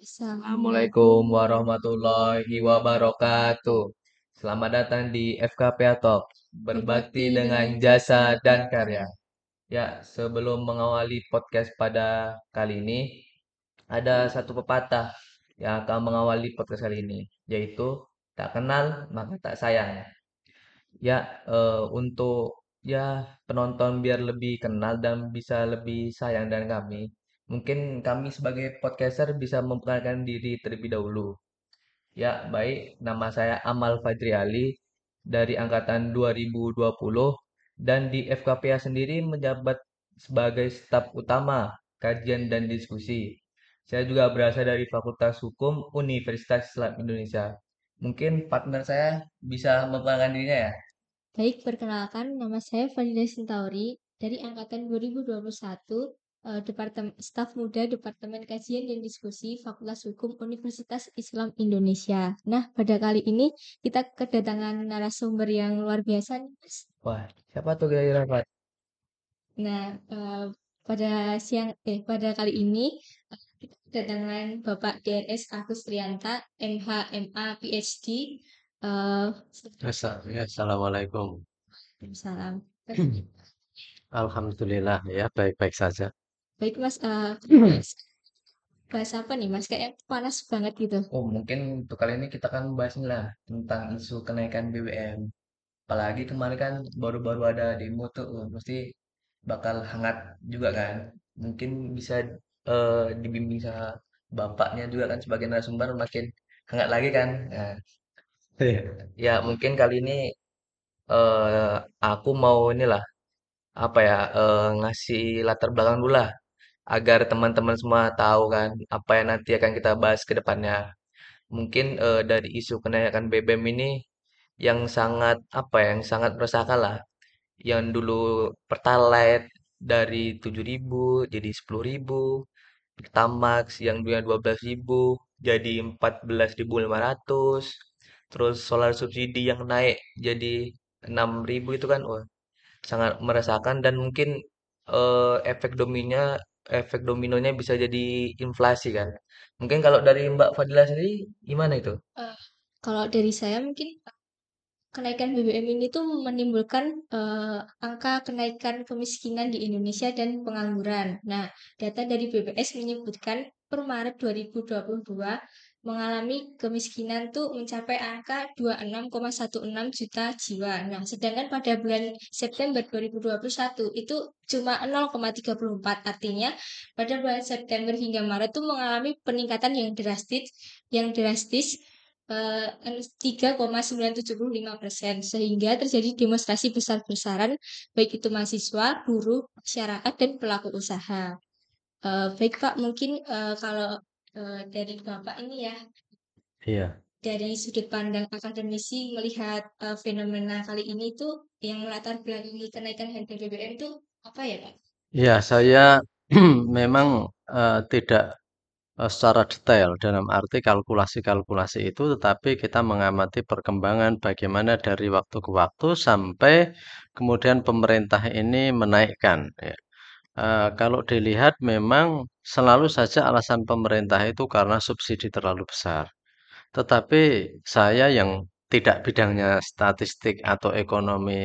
Assalamualaikum warahmatullahi wabarakatuh. Selamat datang di FKP Talk, berbakti dengan jasa dan karya. Ya, sebelum mengawali podcast pada kali ini, ada satu pepatah yang akan mengawali podcast kali ini, yaitu tak kenal maka tak sayang. Ya, eh, untuk ya penonton biar lebih kenal dan bisa lebih sayang dengan kami. Mungkin kami sebagai podcaster bisa memperkenalkan diri terlebih dahulu. Ya, baik. Nama saya Amal Fajri Ali dari angkatan 2020 dan di FKPA sendiri menjabat sebagai staf utama kajian dan diskusi. Saya juga berasal dari Fakultas Hukum Universitas Islam Indonesia. Mungkin partner saya bisa memperkenalkan dirinya ya. Baik, perkenalkan nama saya Fadila Sintauri dari angkatan 2021 eh, Departemen Staf Muda Departemen Kajian dan Diskusi Fakultas Hukum Universitas Islam Indonesia. Nah, pada kali ini kita kedatangan narasumber yang luar biasa nih, Mas. Wah, siapa tuh kira-kira Pak? Nah, eh, pada siang eh pada kali ini eh, kita kedatangan Bapak DNS Agus Trianta, MH, MA, PhD. Eh, Assa- ya, Assalamualaikum. salam. Alhamdulillah ya baik-baik saja. Baik Mas, eh, bahas apa nih Mas? Kayak panas banget gitu. Oh, mungkin untuk kali ini kita akan bahas lah tentang isu kenaikan BBM. Apalagi kemarin kan baru-baru ada demo tuh, oh, mesti bakal hangat juga kan. Mungkin bisa eh, dibimbing sama bapaknya juga kan sebagai narasumber makin hangat lagi kan. Nah, Iya. ya mungkin kali ini eh, aku mau inilah apa ya eh, ngasih latar belakang dulu lah agar teman-teman semua tahu kan apa yang nanti akan kita bahas ke depannya. Mungkin eh, dari isu kenaikan BBM ini yang sangat apa ya, yang sangat meresahkan lah. Yang dulu Pertalite dari 7.000 jadi 10.000, Pertamax yang dulunya 12.000 jadi 14.500, terus solar subsidi yang naik jadi 6.000 itu kan wah, sangat meresahkan dan mungkin eh, efek dominonya efek dominonya bisa jadi inflasi kan. Mungkin kalau dari Mbak Fadila sendiri gimana itu? Eh, kalau dari saya mungkin kenaikan BBM ini tuh menimbulkan eh, angka kenaikan kemiskinan di Indonesia dan pengangguran. Nah, data dari BPS menyebutkan per Maret 2022 mengalami kemiskinan tuh mencapai angka 26,16 juta jiwa. Nah, sedangkan pada bulan September 2021 itu cuma 0,34. Artinya pada bulan September hingga Maret tuh mengalami peningkatan yang drastis yang drastis eh, 3,975 persen sehingga terjadi demonstrasi besar-besaran baik itu mahasiswa, buruh, masyarakat dan pelaku usaha. Eh, baik Pak, mungkin eh, kalau eh, dari Bapak ini ya Iya. dari sudut pandang akademisi melihat eh, fenomena kali ini tuh yang melatar belakangi kenaikan harga BBM itu apa ya Pak? Ya, saya memang eh, tidak eh, secara detail dalam arti kalkulasi-kalkulasi itu, tetapi kita mengamati perkembangan bagaimana dari waktu ke waktu sampai kemudian pemerintah ini menaikkan. ya. Eh, kalau dilihat memang selalu saja alasan pemerintah itu karena subsidi terlalu besar. Tetapi saya yang tidak bidangnya statistik atau ekonomi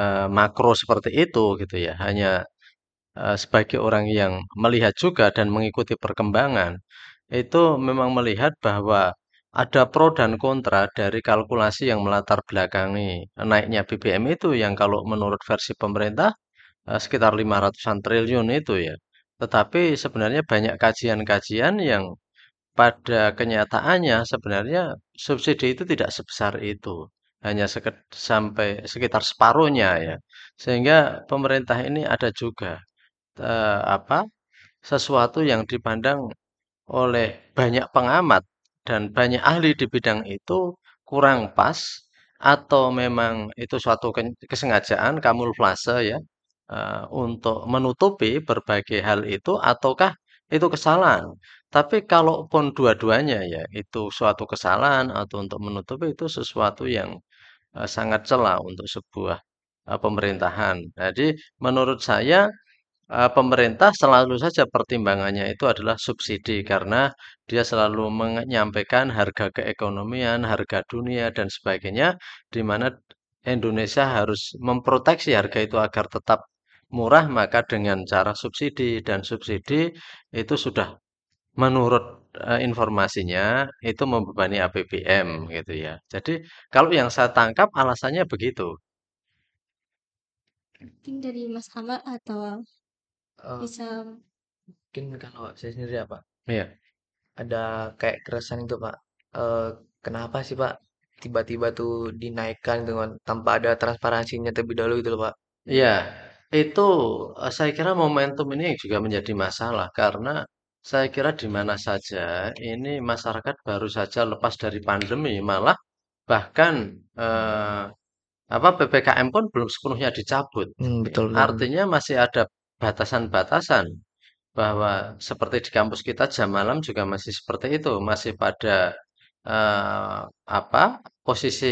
eh, makro seperti itu gitu ya, hanya eh, sebagai orang yang melihat juga dan mengikuti perkembangan, itu memang melihat bahwa ada pro dan kontra dari kalkulasi yang melatar belakangi naiknya BBM itu yang kalau menurut versi pemerintah eh, sekitar 500-an triliun itu ya. Tetapi sebenarnya banyak kajian-kajian yang pada kenyataannya sebenarnya subsidi itu tidak sebesar itu, hanya seke- sampai sekitar separuhnya ya. Sehingga pemerintah ini ada juga eh, apa sesuatu yang dipandang oleh banyak pengamat dan banyak ahli di bidang itu kurang pas atau memang itu suatu ke- kesengajaan kamuflase ya eh, untuk menutupi berbagai hal itu ataukah itu kesalahan. Tapi kalaupun dua-duanya ya itu suatu kesalahan atau untuk menutupi itu sesuatu yang eh, sangat celah untuk sebuah eh, pemerintahan. Jadi menurut saya pemerintah selalu saja pertimbangannya itu adalah subsidi karena dia selalu menyampaikan harga keekonomian, harga dunia dan sebagainya, di mana Indonesia harus memproteksi harga itu agar tetap murah, maka dengan cara subsidi dan subsidi itu sudah menurut, eee, informasinya itu membebani APBM gitu ya. Jadi kalau yang saya tangkap alasannya begitu. Mungkin dari Mas Ahmad atau Eh, bisa mungkin kalau saya sendiri ya Pak, Iya. ada kayak keresahan itu Pak. Eh, kenapa sih Pak tiba-tiba tuh dinaikkan dengan tanpa ada transparansinya terlebih dahulu gitu loh Pak? Iya, itu eh, saya kira momentum ini juga menjadi masalah karena saya kira di mana saja ini masyarakat baru saja lepas dari pandemi, malah bahkan eh, apa PPKM pun belum sepenuhnya dicabut. Hmm, betul betul. Artinya masih ada batasan-batasan bahwa seperti di kampus kita jam malam juga masih seperti itu, masih pada eh, apa posisi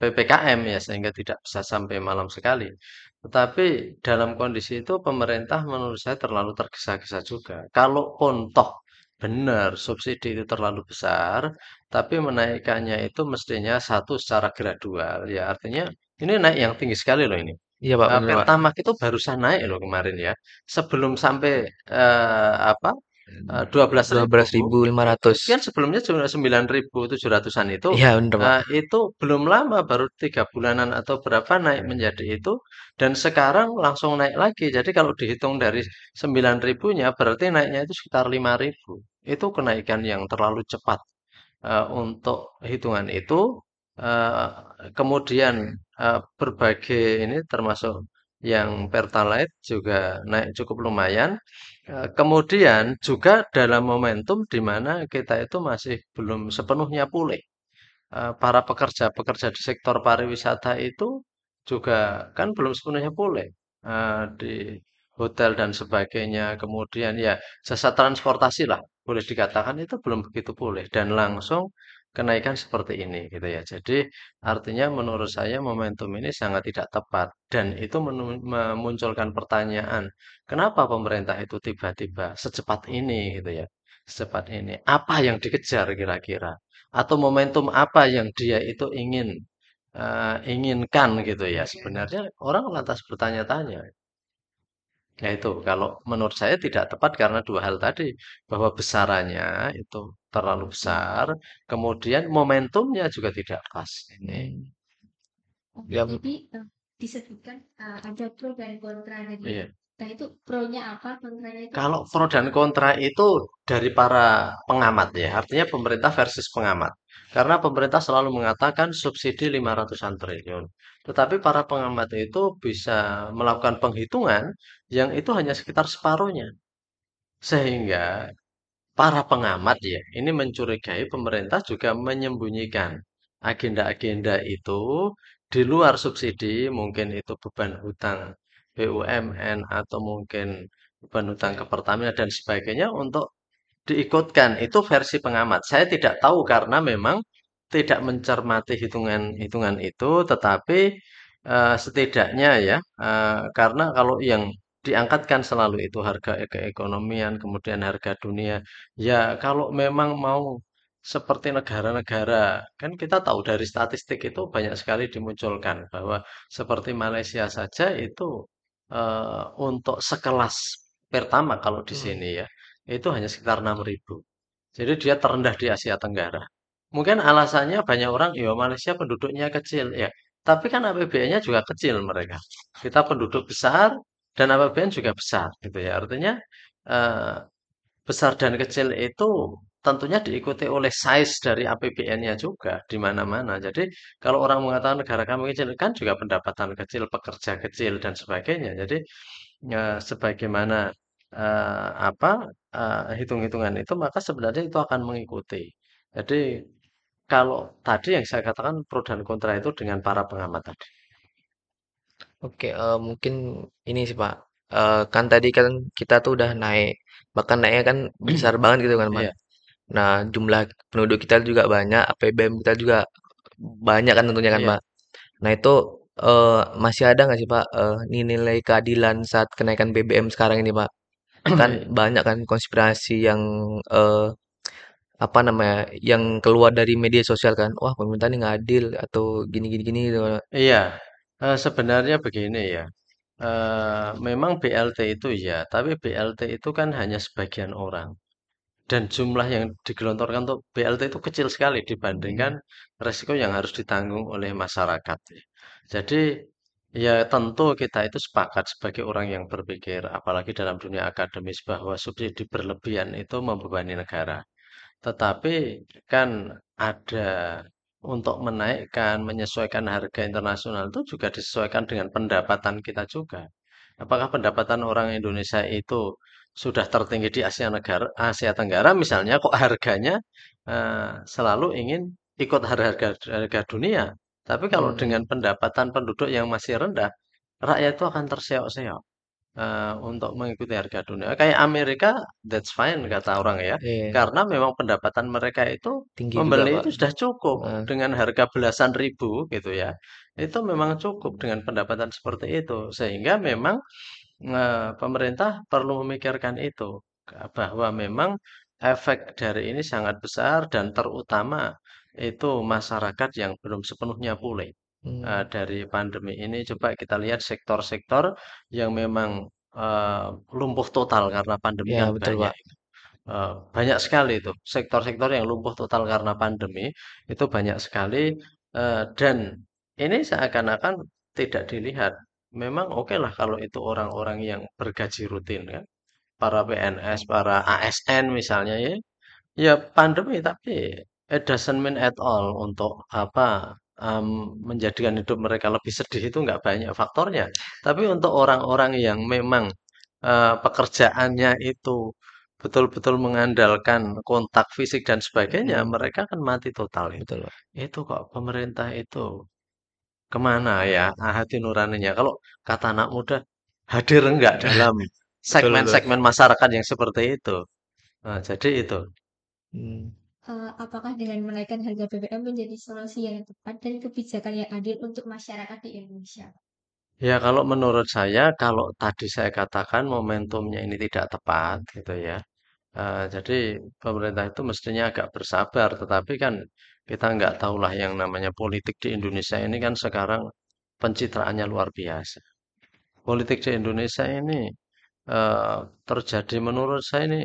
PPKM ya sehingga tidak bisa sampai malam sekali. Tetapi dalam kondisi itu pemerintah menurut saya terlalu tergesa-gesa juga. Kalaupun toh benar subsidi itu terlalu besar, tapi menaikkannya itu mestinya satu secara gradual. Ya artinya ini naik yang tinggi sekali loh ini. Iya Pak, Eh, bener Pak. Pertamax itu barusan naik loh kemarin ya. Sebelum sampai eh, apa eh, dua belas Dua ribu belas ribu lima ratus. kan sebelumnya cuma 9.700-an itu Iya bener Pak. eh, itu belum lama baru tiga bulanan atau berapa naik menjadi itu dan sekarang langsung naik lagi. Jadi kalau dihitung dari 9 ribunya berarti naiknya itu sekitar 5.000. Itu kenaikan yang terlalu cepat eh, untuk hitungan itu. eh, kemudian eh, berbagai ini termasuk yang Pertalite juga naik cukup lumayan. Eh, Kemudian juga dalam momentum di mana kita itu masih belum sepenuhnya pulih. Eh, Para pekerja-pekerja di sektor pariwisata itu juga kan belum sepenuhnya pulih Eh, di hotel dan sebagainya. Kemudian ya jasa transportasi lah boleh dikatakan itu belum begitu pulih dan langsung kenaikan seperti ini gitu ya. Jadi artinya menurut saya momentum ini sangat tidak tepat dan itu memunculkan pertanyaan, kenapa pemerintah itu tiba-tiba secepat ini gitu ya? Secepat ini. Apa yang dikejar kira-kira? Atau momentum apa yang dia itu ingin eh, inginkan gitu ya? Sebenarnya orang lantas bertanya-tanya. Ya itu, kalau menurut saya tidak tepat karena dua hal tadi, bahwa besarannya itu terlalu besar, kemudian momentumnya juga tidak pas. Ini, Hmm. oh, Ya, jadi eh, disebutkan eh, ada pro dan kontra tadi. iya. Nah itu pro-nya apa, itu Kalau pro dan kontra itu dari para pengamat ya, artinya pemerintah versus pengamat. Karena pemerintah selalu mengatakan subsidi 500-an triliun. Tetapi para pengamat itu bisa melakukan penghitungan yang itu hanya sekitar separuhnya. Sehingga Para pengamat ya, ini mencurigai pemerintah juga menyembunyikan agenda-agenda itu di luar subsidi, mungkin itu beban hutang BUMN atau mungkin beban hutang ke Pertamina dan sebagainya untuk diikutkan. Itu versi pengamat. Saya tidak tahu karena memang tidak mencermati hitungan-hitungan itu, tetapi eh, setidaknya ya, eh, karena kalau yang diangkatkan selalu itu harga e- keekonomian, kemudian harga dunia. Ya, kalau memang mau seperti negara-negara, kan kita tahu dari statistik itu banyak sekali dimunculkan bahwa seperti Malaysia saja itu eh, untuk sekelas pertama kalau di hmm. sini ya, itu hanya sekitar 6.000. Jadi dia terendah di Asia Tenggara. Mungkin alasannya banyak orang, ya Malaysia penduduknya kecil, ya. Tapi kan APBN-nya juga kecil mereka. Kita penduduk besar dan APBN juga besar, gitu ya. Artinya eh, besar dan kecil itu tentunya diikuti oleh size dari APBN-nya juga di mana-mana. Jadi kalau orang mengatakan negara kami kecil kan juga pendapatan kecil, pekerja kecil dan sebagainya. Jadi eh, sebagaimana eh, apa eh, hitung-hitungan itu maka sebenarnya itu akan mengikuti. Jadi kalau tadi yang saya katakan pro dan kontra itu dengan para pengamat tadi. Oke, eh, mungkin ini sih Pak. Eh, kan tadi kan kita tuh udah naik, bahkan naiknya kan besar banget gitu kan Pak. Iya, Nah, jumlah penduduk kita juga banyak, APBN kita juga banyak kan tentunya kan iya, Pak. Nah, itu eh, masih ada nggak sih Pak eh, nilai keadilan saat kenaikan BBM sekarang ini Pak? Kan banyak kan konspirasi yang eh, apa namanya yang keluar dari media sosial kan, wah pemerintah ini nggak adil atau gini gini gini gitu. Pak. Iya, eh, sebenarnya begini ya. Eh, memang BLT itu ya, tapi BLT itu kan hanya sebagian orang. Dan jumlah yang digelontorkan untuk BLT itu kecil sekali dibandingkan Hmm, resiko yang harus ditanggung oleh masyarakat. Jadi ya tentu kita itu sepakat sebagai orang yang berpikir, apalagi dalam dunia akademis bahwa subsidi berlebihan itu membebani negara. Tetapi kan ada untuk menaikkan, menyesuaikan harga internasional itu juga disesuaikan dengan pendapatan kita juga. Apakah pendapatan orang Indonesia itu sudah tertinggi di Asia Negara, Asia Tenggara misalnya kok harganya eh, selalu ingin ikut harga harga dunia. Tapi kalau dengan hmm, pendapatan penduduk yang masih rendah, rakyat itu akan terseok-seok eh, untuk mengikuti harga dunia. Kayak Amerika, that's fine kata orang ya, iya, karena memang pendapatan mereka itu tinggi juga membeli Pak. itu sudah cukup Nah, dengan harga belasan ribu gitu ya. Itu memang cukup dengan pendapatan seperti itu, sehingga memang eh, pemerintah perlu memikirkan itu bahwa memang efek dari ini sangat besar dan terutama itu masyarakat yang belum sepenuhnya pulih hmm, dari pandemi ini. Coba kita lihat sektor-sektor yang memang eh, lumpuh total karena pandemi ya kan betul banyak. Pak. Eh, banyak sekali itu sektor-sektor yang lumpuh total karena pandemi itu banyak sekali eh, dan ini seakan-akan tidak dilihat. Memang oke lah kalau itu orang-orang yang bergaji rutin kan, para PNS, para ASN misalnya ya, Ya pandemi tapi it doesn't mean at all untuk apa em, menjadikan hidup mereka lebih sedih itu nggak banyak faktornya. Tapi untuk orang-orang yang memang eh, pekerjaannya itu betul-betul mengandalkan kontak fisik dan sebagainya, Hmm, mereka akan mati total itu. betul. Itu kok pemerintah itu ke mana ya ah, hati nuraninya? Kalau kata anak muda hadir enggak dalam Betul betul. segmen-segmen masyarakat yang seperti itu. Nah, jadi itu. Hmm. Eh, apakah dengan menaikkan harga BBM menjadi solusi yang tepat dan kebijakan yang adil untuk masyarakat di Indonesia? Ya, kalau menurut saya, kalau tadi saya katakan momentumnya ini tidak tepat, gitu ya. Eh, jadi pemerintah itu mestinya agak bersabar, tetapi kan kita nggak tahulah yang namanya politik di Indonesia ini kan sekarang pencitraannya luar biasa. Politik di Indonesia ini eh, terjadi menurut saya ini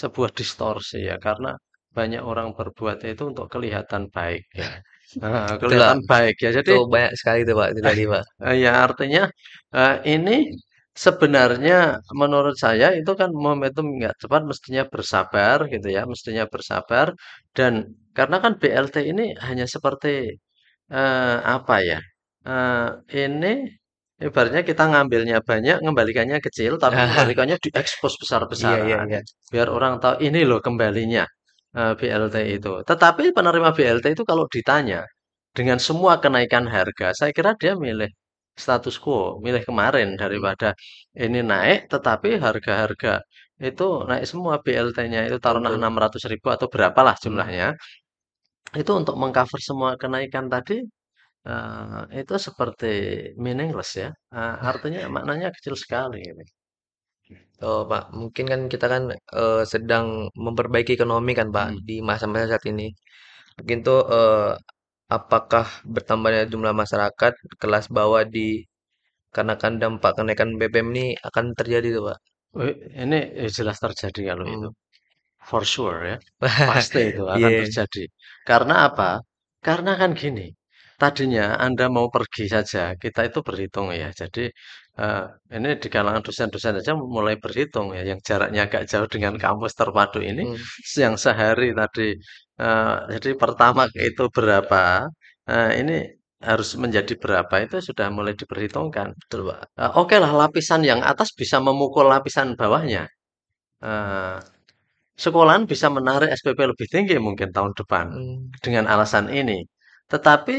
sebuah distorsi ya, karena banyak orang berbuat itu untuk kelihatan baik ya. Betul Pak. kelihatan baik ya. Itu Jadi banyak sekali tuh Pak terjadi Pak. Eh, Ya, artinya eh, ini sebenarnya menurut saya itu kan momentum nggak cepat mestinya bersabar gitu ya, mestinya bersabar dan karena kan BLT ini hanya seperti eh, apa ya? eh, ini ibaratnya kita ngambilnya banyak, ngembalikannya kecil, tapi kembalikannya diekspos Iya iya besar-besaran iya. biar orang tahu ini loh kembalinya eh, BLT itu. Tetapi penerima BLT itu kalau ditanya dengan semua kenaikan harga, saya kira dia milih status quo, milih kemarin Hmm, daripada ini naik, tetapi harga-harga itu naik semua BLT-nya itu taruhlah betul. 600 ribu atau berapalah Hmm. jumlahnya. Itu untuk mengcover semua kenaikan tadi, eh, itu seperti meaningless ya. Eh, artinya maknanya kecil sekali. Gitu. Oh, Pak, mungkin kan kita kan eh, sedang memperbaiki ekonomi kan, Pak, Hmm. di masa-masa saat ini. Mungkin tuh apakah bertambahnya jumlah masyarakat kelas bawah di karena kan dampak kenaikan BBM ini akan terjadi tuh, Pak. Ini eh, jelas terjadi kalau itu. Hmm. For sure ya. Pasti itu akan Iya. terjadi. Karena apa? Karena kan gini, tadinya Anda mau pergi saja, kita itu berhitung ya. Jadi eh, ini di kalangan dosen-dosen saja mulai berhitung ya, yang jaraknya agak jauh dengan kampus terpadu ini, Hmm, yang sehari tadi. Eh, jadi pertama itu berapa? eh, ini harus menjadi berapa itu sudah mulai diperhitungkan. betul, Pak. Eh, Oke lah, lapisan yang atas bisa memukul lapisan bawahnya. Eh, Sekolahan bisa menarik SPP lebih tinggi mungkin tahun depan Hmm, dengan alasan ini. Tetapi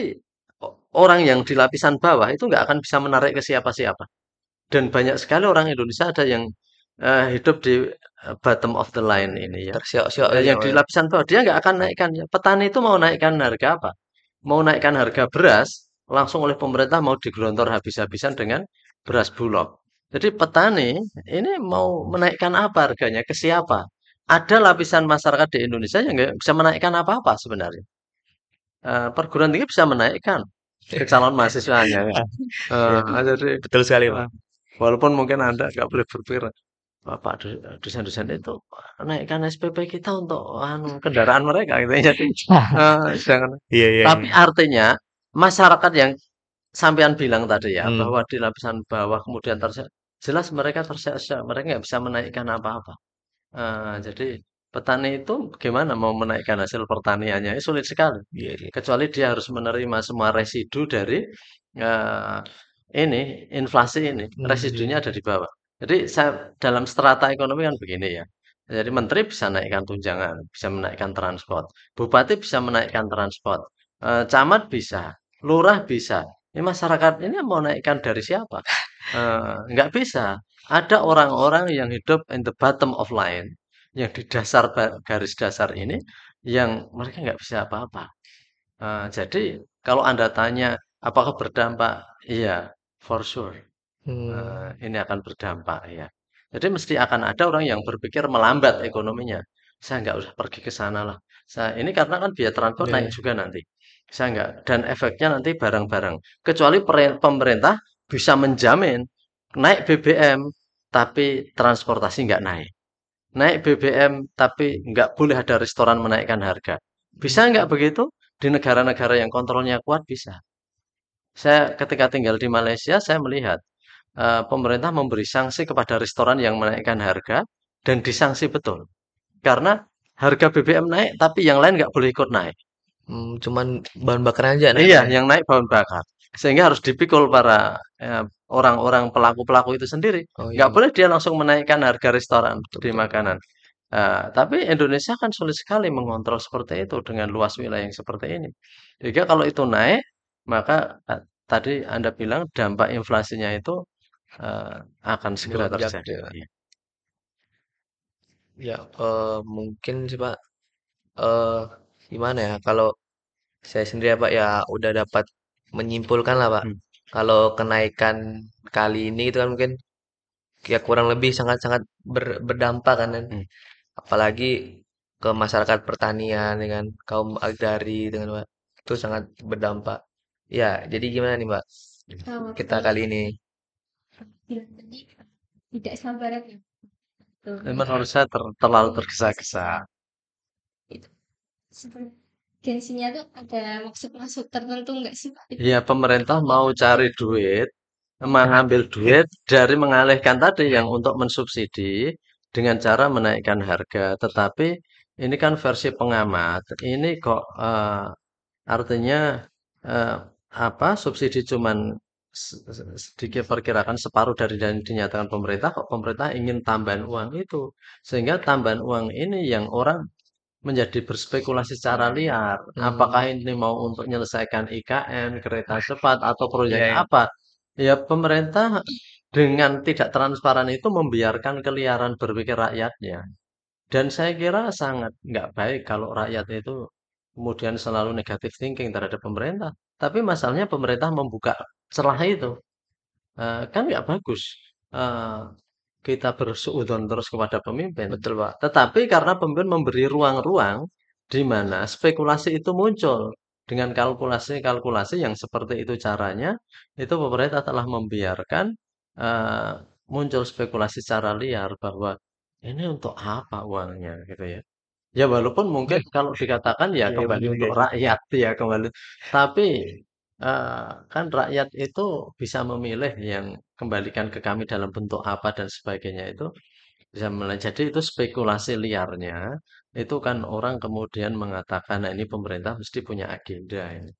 o- orang yang di lapisan bawah itu nggak akan bisa menarik ke siapa-siapa. Dan banyak sekali orang Indonesia ada yang eh, hidup di eh, bottom of the line ini ya. tersiok-siok ya, yang di ya. lapisan bawah dia nggak akan naikkan. ya. Petani itu mau naikkan harga apa? Mau naikkan harga beras, langsung oleh pemerintah mau digelontor habis-habisan dengan beras bulog. Jadi petani ini mau menaikkan apa harganya ke siapa? Ada lapisan masyarakat di Indonesia yang nggak bisa menaikkan apa-apa sebenarnya. Eh, perguruan tinggi bisa menaikkan ke calon mahasiswanya ya. Eh, jadi Betul sekali, Pak. walaupun mungkin Anda nggak boleh berpikir Bapak do- dosen-dosen itu naikkan SPP kita untuk anu kendaraan mereka gitu ya. Jadi eh, jangan. Iya, iya. Tapi artinya masyarakat yang sampean bilang tadi ya Hmm. bahwa di lapisan bawah kemudian terseok, jelas mereka terseok-seok, mereka nggak bisa menaikkan apa-apa. Eh, jadi petani itu gimana mau menaikkan hasil pertaniannya? Ya, sulit sekali. Iya, iya. Kecuali dia harus menerima semua residu dari eh, ini inflasi ini. Hmm, Residunya iya. ada di bawah. Jadi saya, dalam strata ekonomi kan begini ya. Jadi menteri bisa naikkan tunjangan, bisa menaikkan transport, bupati bisa menaikkan transport, eh, camat bisa, lurah bisa. Ini masyarakat ini mau naikkan dari siapa? Eh, nggak bisa. Ada orang-orang yang hidup in the bottom of line, yang di dasar garis dasar ini, yang mereka nggak bisa apa-apa. Eh, jadi kalau Anda tanya apakah berdampak, iya, for sure. Hmm. Eh, ini akan berdampak ya. Jadi mesti akan ada orang yang berpikir melambat ekonominya. Saya nggak usah pergi ke sana lah. Saya ini karena kan biaya transport Iya, naik iya. juga nanti. Saya nggak dan efeknya nanti barang-barang. Kecuali pemerintah bisa menjamin naik BBM tapi transportasi nggak naik. Naik BBM tapi nggak boleh ada restoran menaikkan harga. Bisa nggak begitu? Di negara-negara yang kontrolnya kuat bisa. Saya ketika tinggal di Malaysia, saya melihat eh, pemerintah memberi sanksi kepada restoran yang menaikkan harga dan disanksi betul. Karena harga BBM naik, tapi yang lain nggak boleh ikut naik. Hmm, cuman bahan bakar aja naik. Iya, yang naik bahan bakar. Sehingga harus dipikul para eh, orang-orang pelaku-pelaku itu sendiri. Oh iya. Nggak boleh dia langsung menaikkan harga restoran di Betul. makanan. Eh, tapi Indonesia kan sulit sekali mengontrol seperti itu dengan luas wilayah yang seperti ini. Jika kalau itu naik, maka eh, tadi Anda bilang dampak inflasinya itu eh, akan segera Melonjak terjadi. ya. Ya, eh, mungkin sih Pak, eh gimana ya? Kalau saya sendiri ya Pak ya udah dapat menyimpulkan lah Pak. Hmm. Kalau kenaikan kali ini itu kan mungkin ya kurang lebih sangat-sangat ber- berdampak kan, kan? Hmm. Apalagi ke masyarakat pertanian dengan kaum agrari dengan Pak. Itu sangat berdampak. Ya, jadi gimana nih? Kalau Kita kali ini tidak sabaran ya. Tuh. Menurut saya ter- terlalu tergesa-gesa. Itu sebenarnya gengsinya tuh ada maksud-maksud tertentu nggak sih Pak? Ya, pemerintah mau cari duit, mengambil duit dari mengalihkan tadi yang untuk mensubsidi dengan cara menaikkan harga. Tetapi ini kan versi pengamat. Ini kok eh, artinya eh, apa subsidi cuman se- se- sedikit perkirakan separuh dari yang dinyatakan pemerintah kok pemerintah ingin tambahan uang itu sehingga tambahan uang ini yang orang menjadi berspekulasi secara liar Hmm. apakah ini mau untuk menyelesaikan IKN kereta cepat atau proyek Iya, iya. apa ya pemerintah dengan tidak transparan itu membiarkan keliaran berpikir rakyatnya dan saya kira sangat nggak baik kalau rakyat itu kemudian selalu negatif thinking terhadap pemerintah. Tapi masalahnya pemerintah membuka celah itu. Eh, kan nggak bagus. Eh, kita bersuudzon terus kepada pemimpin. Betul Pak. Tetapi karena pemimpin memberi ruang-ruang di mana spekulasi itu muncul dengan kalkulasi-kalkulasi yang seperti itu caranya, itu pemerintah telah membiarkan eh, muncul spekulasi secara liar bahwa ini untuk apa uangnya gitu ya. Ya walaupun mungkin kalau dikatakan ya Iya, kembali untuk guys. rakyat ya kembali. Tapi kan rakyat itu bisa memilih yang kembalikan ke kami dalam bentuk apa dan sebagainya itu bisa mulai. Jadi itu spekulasi liarnya itu kan orang kemudian mengatakan nah ini pemerintah mesti punya agenda ini.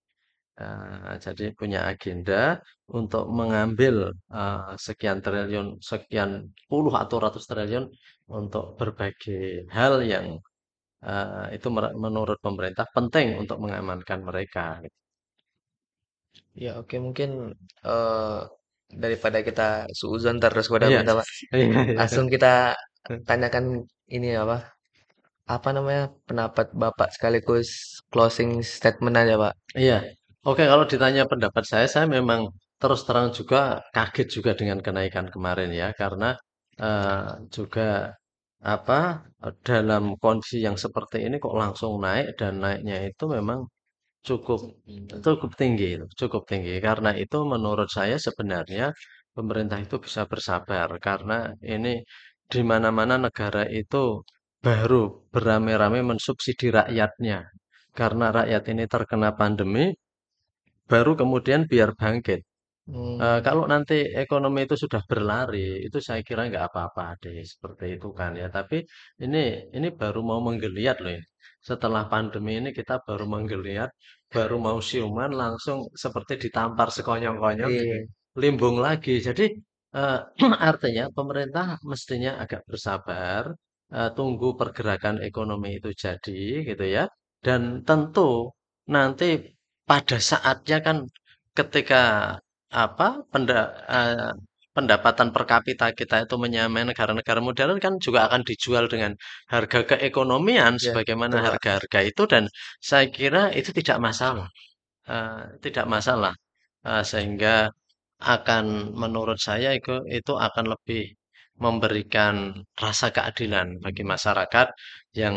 Jadi punya agenda untuk mengambil eh, sekian triliun, sekian puluh atau ratus triliun untuk berbagai hal yang eh, itu menurut pemerintah penting untuk mengamankan mereka. gitu. Ya, oke mungkin eh daripada kita suuzon terus kepada Iya, pemerintah Pak. iya, iya. Langsung kita tanyakan ini apa? Apa namanya? Pendapat Bapak sekaligus closing statement aja Pak. Iya, Oke, kalau ditanya pendapat saya, saya memang terus terang juga kaget juga dengan kenaikan kemarin ya, karena eh, juga apa dalam kondisi yang seperti ini kok langsung naik dan naiknya itu memang cukup cukup tinggi, cukup tinggi. Karena itu menurut saya sebenarnya pemerintah itu bisa bersabar karena ini di mana-mana negara itu baru beramai-ramai mensubsidi rakyatnya. Karena rakyat ini terkena pandemi, baru kemudian biar bangkit. Hmm, Eh, kalau nanti ekonomi itu sudah berlari, itu saya kira nggak apa-apa deh, seperti itu kan ya. Tapi ini ini baru mau menggeliat loh ini. Setelah pandemi ini kita baru menggeliat, baru mau siuman langsung seperti ditampar sekonyong-konyong, iya, limbung lagi. Jadi eh, artinya pemerintah mestinya agak bersabar, eh, tunggu pergerakan ekonomi itu jadi gitu ya. Dan tentu nanti pada saatnya kan ketika apa penda, eh, pendapatan per kapita kita itu menyamai negara-negara modern kan juga akan dijual dengan harga keekonomian ya, sebagaimana harga-harga itu dan saya kira itu tidak masalah. Eh, tidak masalah. Eh, sehingga akan menurut saya itu itu akan lebih memberikan rasa keadilan bagi masyarakat yang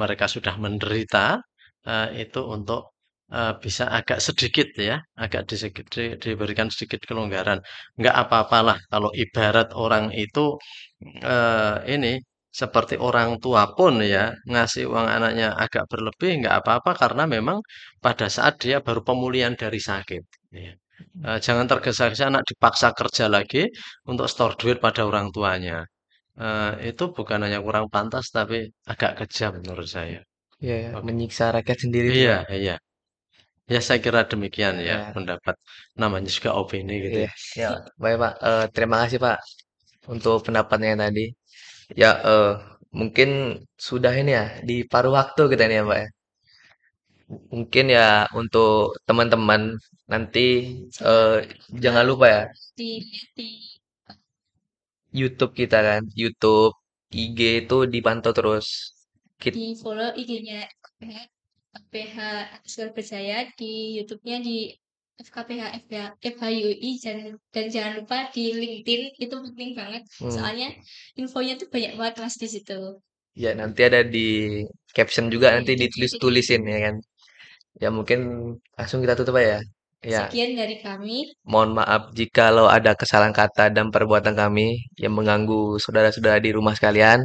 mereka sudah menderita eh, itu untuk eh, bisa agak sedikit ya, agak disedikit, di- diberikan sedikit kelonggaran. Nggak apa-apalah kalau ibarat orang itu eh, ini seperti orang tua pun ya ngasih uang anaknya agak berlebih nggak apa-apa karena memang pada saat dia baru pemulihan dari sakit. ya. Jangan tergesa-gesa anak dipaksa kerja lagi untuk store duit pada orang tuanya. Itu bukan hanya kurang pantas tapi agak kejam menurut saya. Iya, ya, Oke. menyiksa rakyat sendiri Iya, iya. Ya saya kira demikian ya Ya, pendapat namanya juga opini gitu iya, ya. ya, baik, Pak. Eh, terima kasih, Pak, untuk pendapatnya tadi. Ya, eh, mungkin sudah ini ya, di paruh waktu kita ini ya, Pak ya. Mungkin ya untuk teman-teman nanti eh, jangan lupa ya di di YouTube kita kan, YouTube, IG itu dipantau terus. Kita, di follow IG-nya FPH underscore Berjaya di YouTube-nya di FKPH FHUI dan dan jangan lupa di LinkedIn itu penting banget hmm, soalnya infonya tuh banyak banget mas di situ. ya nanti ada di caption juga nanti Jadi, ditulis-tulisin ya kan. Ya mungkin langsung kita tutup aja ya. Ya, sekian dari kami. mohon maaf jikalau ada kesalahan kata dan perbuatan kami yang mengganggu saudara-saudara di rumah sekalian.